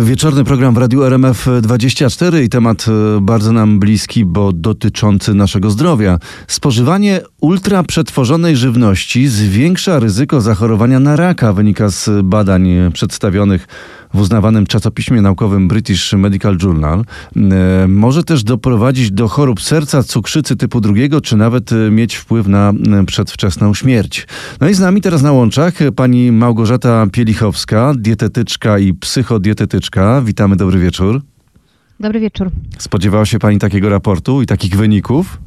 Wieczorny program w Radiu RMF24 i temat e, bardzo nam bliski, bo dotyczący naszego zdrowia. Spożywanie ultra przetworzonej żywności zwiększa ryzyko zachorowania na raka, wynika z badań przedstawionych w uznawanym czasopiśmie naukowym British Medical Journal. E, może też doprowadzić do chorób serca, cukrzycy typu drugiego, czy nawet e, mieć wpływ na przedwczesną śmierć. No i z nami teraz na łączach pani Małgorzata Pielichowska, dietetyczka i psychodietetyczka. Witamy, dobry wieczór. Dobry wieczór. Spodziewała się pani takiego raportu i takich wyników?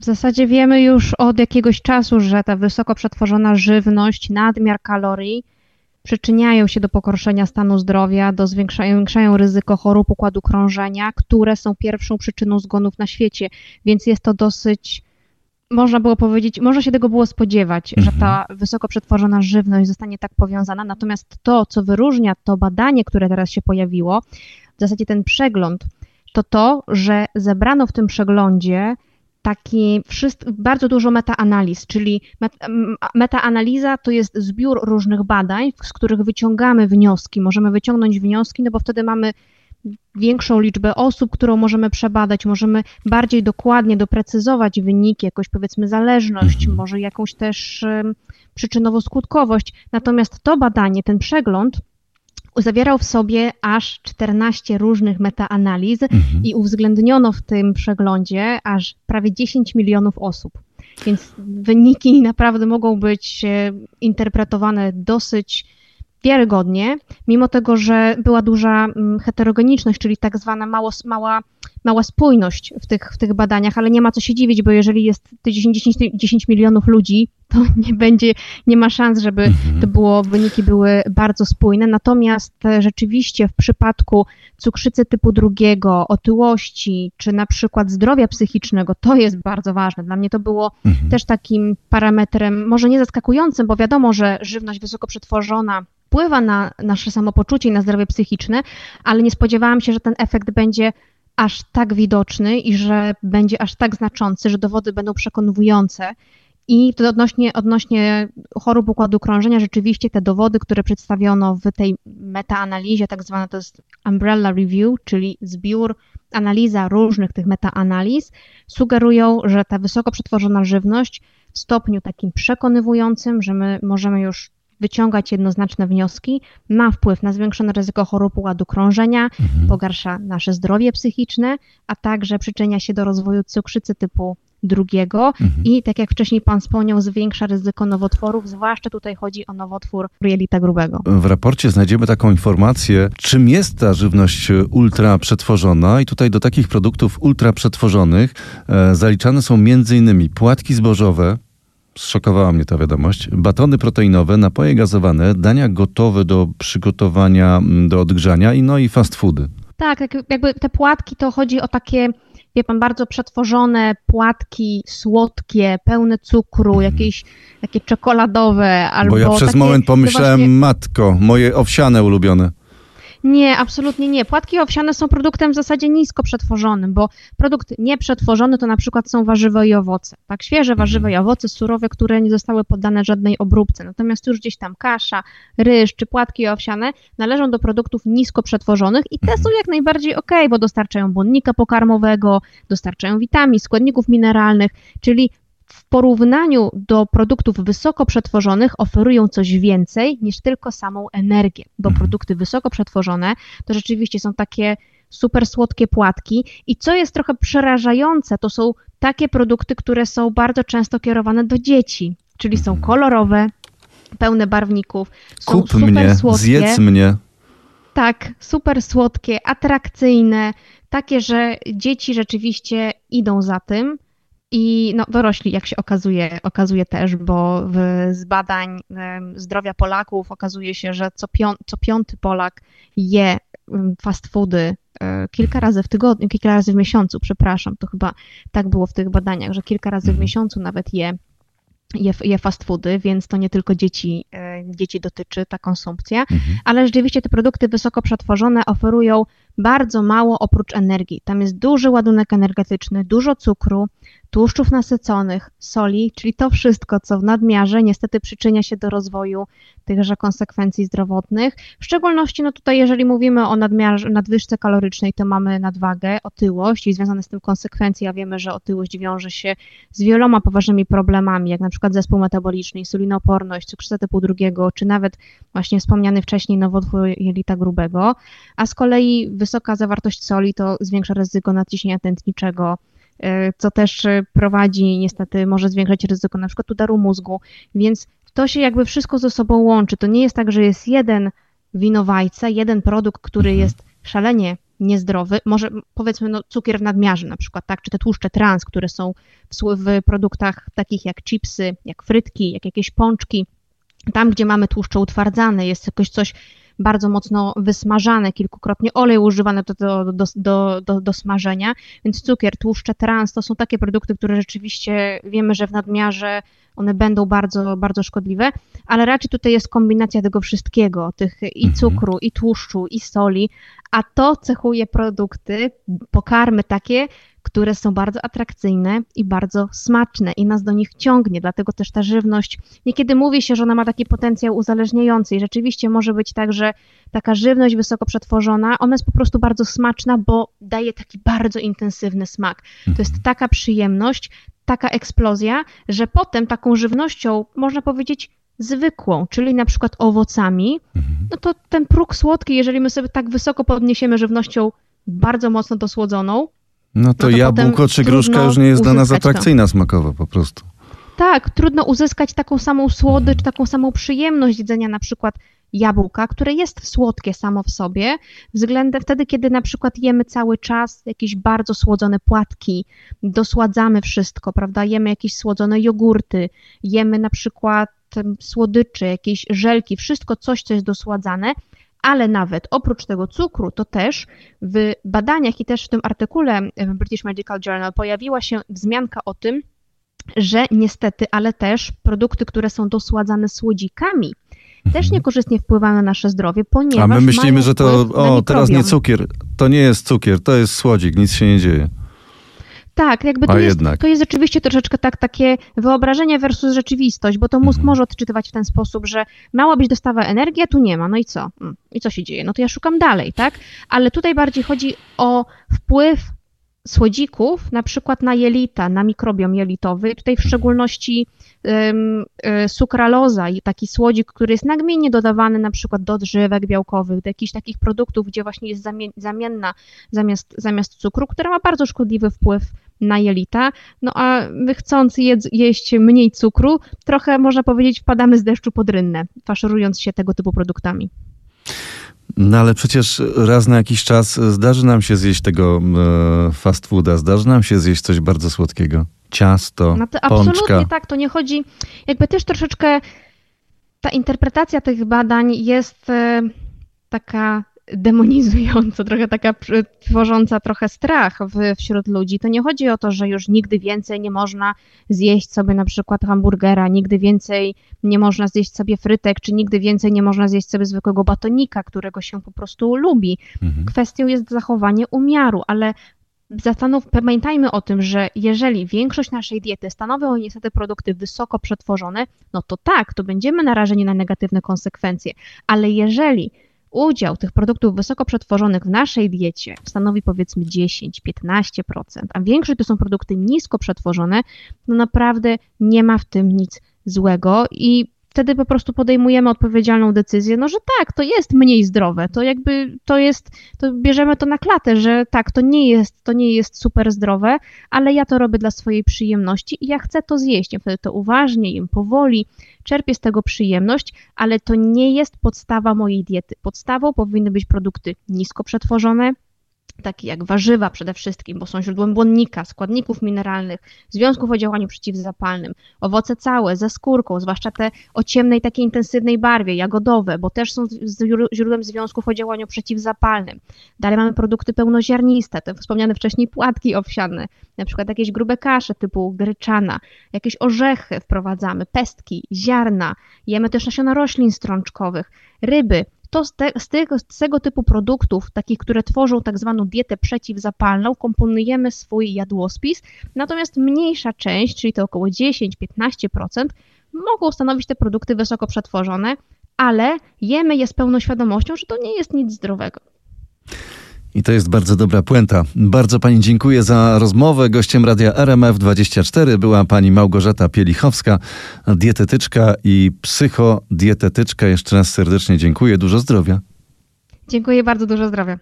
W zasadzie wiemy już od jakiegoś czasu, że ta wysoko przetworzona żywność, nadmiar kalorii przyczyniają się do pogorszenia stanu zdrowia, do zwiększają, ryzyko chorób układu krążenia, które są pierwszą przyczyną zgonów na świecie, więc jest to dosyć można było powiedzieć, można się tego było spodziewać, mhm. że ta wysoko przetworzona żywność zostanie tak powiązana. Natomiast to, co wyróżnia to badanie, które teraz się pojawiło, w zasadzie ten przegląd, to to, że zebrano w tym przeglądzie taki bardzo dużo metaanaliz, czyli metaanaliza to jest zbiór różnych badań, z których wyciągamy wnioski. Możemy wyciągnąć wnioski, no bo wtedy mamy większą liczbę osób, którą możemy przebadać, możemy bardziej dokładnie doprecyzować wyniki, jakąś powiedzmy zależność, mhm. może jakąś też przyczynowo-skutkowość. Natomiast to badanie, ten przegląd zawierał w sobie aż 14 różnych metaanaliz mhm. i uwzględniono w tym przeglądzie aż prawie 10 milionów osób. Więc wyniki naprawdę mogą być e, interpretowane dosyć wiarygodnie, mimo tego, że była duża mm, heterogeniczność, czyli tak zwana mało, mała, mała spójność w tych, w tych badaniach, ale nie ma co się dziwić, bo jeżeli jest 10, 10, 10 milionów ludzi, to nie będzie, nie ma szans, żeby mhm. to było, wyniki były bardzo spójne. Natomiast e, rzeczywiście w przypadku cukrzycy typu drugiego, otyłości, czy na przykład zdrowia psychicznego, to jest bardzo ważne. Dla mnie to było mhm. też takim parametrem, może nie zaskakującym, bo wiadomo, że żywność wysoko przetworzona wpływa na nasze samopoczucie i na zdrowie psychiczne, ale nie spodziewałam się, że ten efekt będzie aż tak widoczny i że będzie aż tak znaczący, że dowody będą przekonujące. I to odnośnie, odnośnie chorób układu krążenia, rzeczywiście te dowody, które przedstawiono w tej metaanalizie, tak zwana to jest umbrella review, czyli zbiór, analiza różnych tych metaanaliz, sugerują, że ta wysoko przetworzona żywność w stopniu takim przekonywującym, że my możemy już wyciągać jednoznaczne wnioski, ma wpływ na zwiększone ryzyko chorób układu krążenia, mhm. pogarsza nasze zdrowie psychiczne, a także przyczynia się do rozwoju cukrzycy typu drugiego mhm. i tak jak wcześniej Pan wspomniał, zwiększa ryzyko nowotworów, zwłaszcza tutaj chodzi o nowotwór jelita grubego. W raporcie znajdziemy taką informację, czym jest ta żywność ultra przetworzona i tutaj do takich produktów ultra przetworzonych e, zaliczane są m.in. płatki zbożowe, zszokowała mnie ta wiadomość. Batony proteinowe, napoje gazowane, dania gotowe do przygotowania, mm, do odgrzania i no i fast foody. Tak, jakby te płatki to chodzi o takie, wie pan, bardzo przetworzone płatki słodkie, pełne cukru, mm. jakieś takie czekoladowe albo Bo ja przez takie, moment pomyślałem, właśnie... matko, moje owsiane ulubione. Nie, absolutnie nie. Płatki owsiane są produktem w zasadzie nisko przetworzonym, bo produkt nieprzetworzony to na przykład są warzywa i owoce. Tak, świeże mhm. warzywa i owoce surowe, które nie zostały poddane żadnej obróbce. Natomiast już gdzieś tam kasza, ryż czy płatki owsiane należą do produktów nisko przetworzonych i te są jak najbardziej ok, bo dostarczają błonnika pokarmowego, dostarczają witamin, składników mineralnych, czyli w porównaniu do produktów wysoko przetworzonych oferują coś więcej niż tylko samą energię, bo mhm. produkty wysoko przetworzone to rzeczywiście są takie super słodkie płatki i co jest trochę przerażające, to są takie produkty, które są bardzo często kierowane do dzieci, czyli są mhm. kolorowe, pełne barwników, są Kup super mnie, słodkie. zjedz mnie. Tak, super słodkie, atrakcyjne, takie, że dzieci rzeczywiście idą za tym. I no, dorośli, jak się okazuje, okazuje też, bo w, z badań zdrowia Polaków okazuje się, że co, pią, co piąty Polak je fast foody e, kilka razy w tygodniu, kilka razy w miesiącu, przepraszam, to chyba tak było w tych badaniach, że kilka razy w mhm. miesiącu nawet je je, je fast foody, więc to nie tylko dzieci, e, dzieci dotyczy ta konsumpcja, mhm. ale rzeczywiście te produkty wysoko przetworzone oferują bardzo mało oprócz energii. Tam jest duży ładunek energetyczny, dużo cukru, tłuszczów nasyconych, soli, czyli to wszystko, co w nadmiarze niestety przyczynia się do rozwoju tychże konsekwencji zdrowotnych. W szczególności, no tutaj, jeżeli mówimy o nadmiarze, nadwyżce kalorycznej, to mamy nadwagę, otyłość i związane z tym konsekwencje, a wiemy, że otyłość wiąże się z wieloma poważnymi problemami, jak na przykład zespół metaboliczny, insulinooporność, cukrzyca typu drugiego, czy nawet właśnie wspomniany wcześniej nowotwór jelita grubego, a z kolei wysoka zawartość soli to zwiększa ryzyko nadciśnienia tętniczego, co też e, prowadzi niestety, może zwiększać ryzyko na przykład udaru mózgu, więc to się jakby wszystko ze sobą łączy. To nie jest tak, że jest jeden winowajca, jeden produkt, który mhm. jest szalenie niezdrowy, może powiedzmy no, cukier w nadmiarze na przykład, tak, czy te tłuszcze trans, które są w, w produktach takich jak chipsy, jak frytki, jak jakieś pączki, tam gdzie mamy tłuszcze utwardzane, jest jakoś coś bardzo mocno wysmażane, kilkukrotnie olej używany do, do, do, do, do smażenia, więc cukier, tłuszcze trans to są takie produkty, które rzeczywiście wiemy, że w nadmiarze one będą bardzo, bardzo szkodliwe, ale raczej tutaj jest kombinacja tego wszystkiego, tych i mhm. cukru, i tłuszczu, i soli, a to cechuje produkty, pokarmy takie, które są bardzo atrakcyjne i bardzo smaczne i nas do nich ciągnie, dlatego też ta żywność, niekiedy mówi się, że ona ma taki potencjał uzależniający i rzeczywiście może być tak, że taka żywność wysoko przetworzona, ona jest po prostu bardzo smaczna, bo daje taki bardzo intensywny smak. To jest mhm. taka przyjemność, taka eksplozja, że potem taką żywnością, można powiedzieć, zwykłą, czyli na przykład owocami, mhm. no to ten próg słodki, jeżeli my sobie tak wysoko podniesiemy żywnością bardzo mocno dosłodzoną, no to, no to jabłko czy gruszka już nie jest dla nas atrakcyjna to. smakowo po prostu. Tak, trudno uzyskać taką samą słodycz, taką samą przyjemność jedzenia na przykład jabłka, które jest słodkie samo w sobie, względem wtedy, kiedy na przykład jemy cały czas jakieś bardzo słodzone płatki, dosładzamy wszystko, prawda? Jemy jakieś słodzone jogurty, jemy na przykład słodycze, jakieś żelki, wszystko coś, co jest dosładzane, ale nawet oprócz tego cukru, to też w badaniach i też w tym artykule w British Medical Journal pojawiła się wzmianka o tym, że niestety, ale też produkty, które są dosładzane słodzikami, też mhm. niekorzystnie wpływają na nasze zdrowie, ponieważ. A my myślimy, że to. O, teraz nie cukier. To nie jest cukier, to jest słodzik, nic się nie dzieje. Tak, jakby to, jest, to jest rzeczywiście troszeczkę tak takie wyobrażenie versus rzeczywistość, bo to mózg mhm. może odczytywać w ten sposób, że mała być dostawa energii, a tu nie ma, no i co? Mm, I co się dzieje? No to ja szukam dalej, tak? Ale tutaj bardziej chodzi o wpływ słodzików, na przykład na jelita, na mikrobiom jelitowy. Tutaj w szczególności um, sukraloza, taki słodzik, który jest nagminnie dodawany na przykład do drzewek białkowych, do jakichś takich produktów, gdzie właśnie jest zamienna zamiast, zamiast cukru, która ma bardzo szkodliwy wpływ na jelita, no a my chcąc jedz, jeść mniej cukru, trochę można powiedzieć wpadamy z deszczu pod rynnę, faszerując się tego typu produktami. No ale przecież raz na jakiś czas zdarzy nam się zjeść tego e, fast fooda, zdarzy nam się zjeść coś bardzo słodkiego. Ciasto, no pączka. Absolutnie tak, to nie chodzi, jakby też troszeczkę ta interpretacja tych badań jest e, taka demonizująca, trochę taka tworząca trochę strach w, wśród ludzi. To nie chodzi o to, że już nigdy więcej nie można zjeść sobie na przykład hamburgera, nigdy więcej nie można zjeść sobie frytek, czy nigdy więcej nie można zjeść sobie zwykłego batonika, którego się po prostu lubi. Mhm. Kwestią jest zachowanie umiaru, ale zastanów, pamiętajmy o tym, że jeżeli większość naszej diety stanowią niestety produkty wysoko przetworzone, no to tak, to będziemy narażeni na negatywne konsekwencje. Ale jeżeli udział tych produktów wysoko przetworzonych w naszej diecie stanowi powiedzmy 10-15%, a większość to są produkty nisko przetworzone, no naprawdę nie ma w tym nic złego i wtedy po prostu podejmujemy odpowiedzialną decyzję, no że tak, to jest mniej zdrowe, to jakby to jest, to bierzemy to na klatę, że tak, to nie jest, to nie jest super zdrowe, ale ja to robię dla swojej przyjemności i ja chcę to zjeść, ja wtedy to uważnie jem, powoli, czerpię z tego przyjemność, ale to nie jest podstawa mojej diety. Podstawą powinny być produkty nisko przetworzone, takie jak warzywa przede wszystkim, bo są źródłem błonnika, składników mineralnych, związków o działaniu przeciwzapalnym, owoce całe, ze skórką, zwłaszcza te o ciemnej, takiej intensywnej barwie, jagodowe, bo też są źródłem związków o działaniu przeciwzapalnym. Dalej mamy produkty pełnoziarniste, te wspomniane wcześniej płatki owsiane, na przykład jakieś grube kasze typu gryczana, jakieś orzechy wprowadzamy, pestki, ziarna, jemy też nasiona roślin strączkowych, ryby, to z, te, z, tego, z tego typu produktów, takich, które tworzą tak zwaną dietę przeciwzapalną, komponujemy swój jadłospis, natomiast mniejsza część, czyli to około 10-15%, mogą stanowić te produkty wysoko przetworzone, ale jemy je z pełną świadomością, że to nie jest nic zdrowego. I to jest bardzo dobra puenta. Bardzo Pani dziękuję za rozmowę. Gościem radia RMF24 była Pani Małgorzata Pielichowska, dietetyczka i psychodietetyczka. Jeszcze raz serdecznie dziękuję. Dużo zdrowia. Dziękuję bardzo, dużo zdrowia.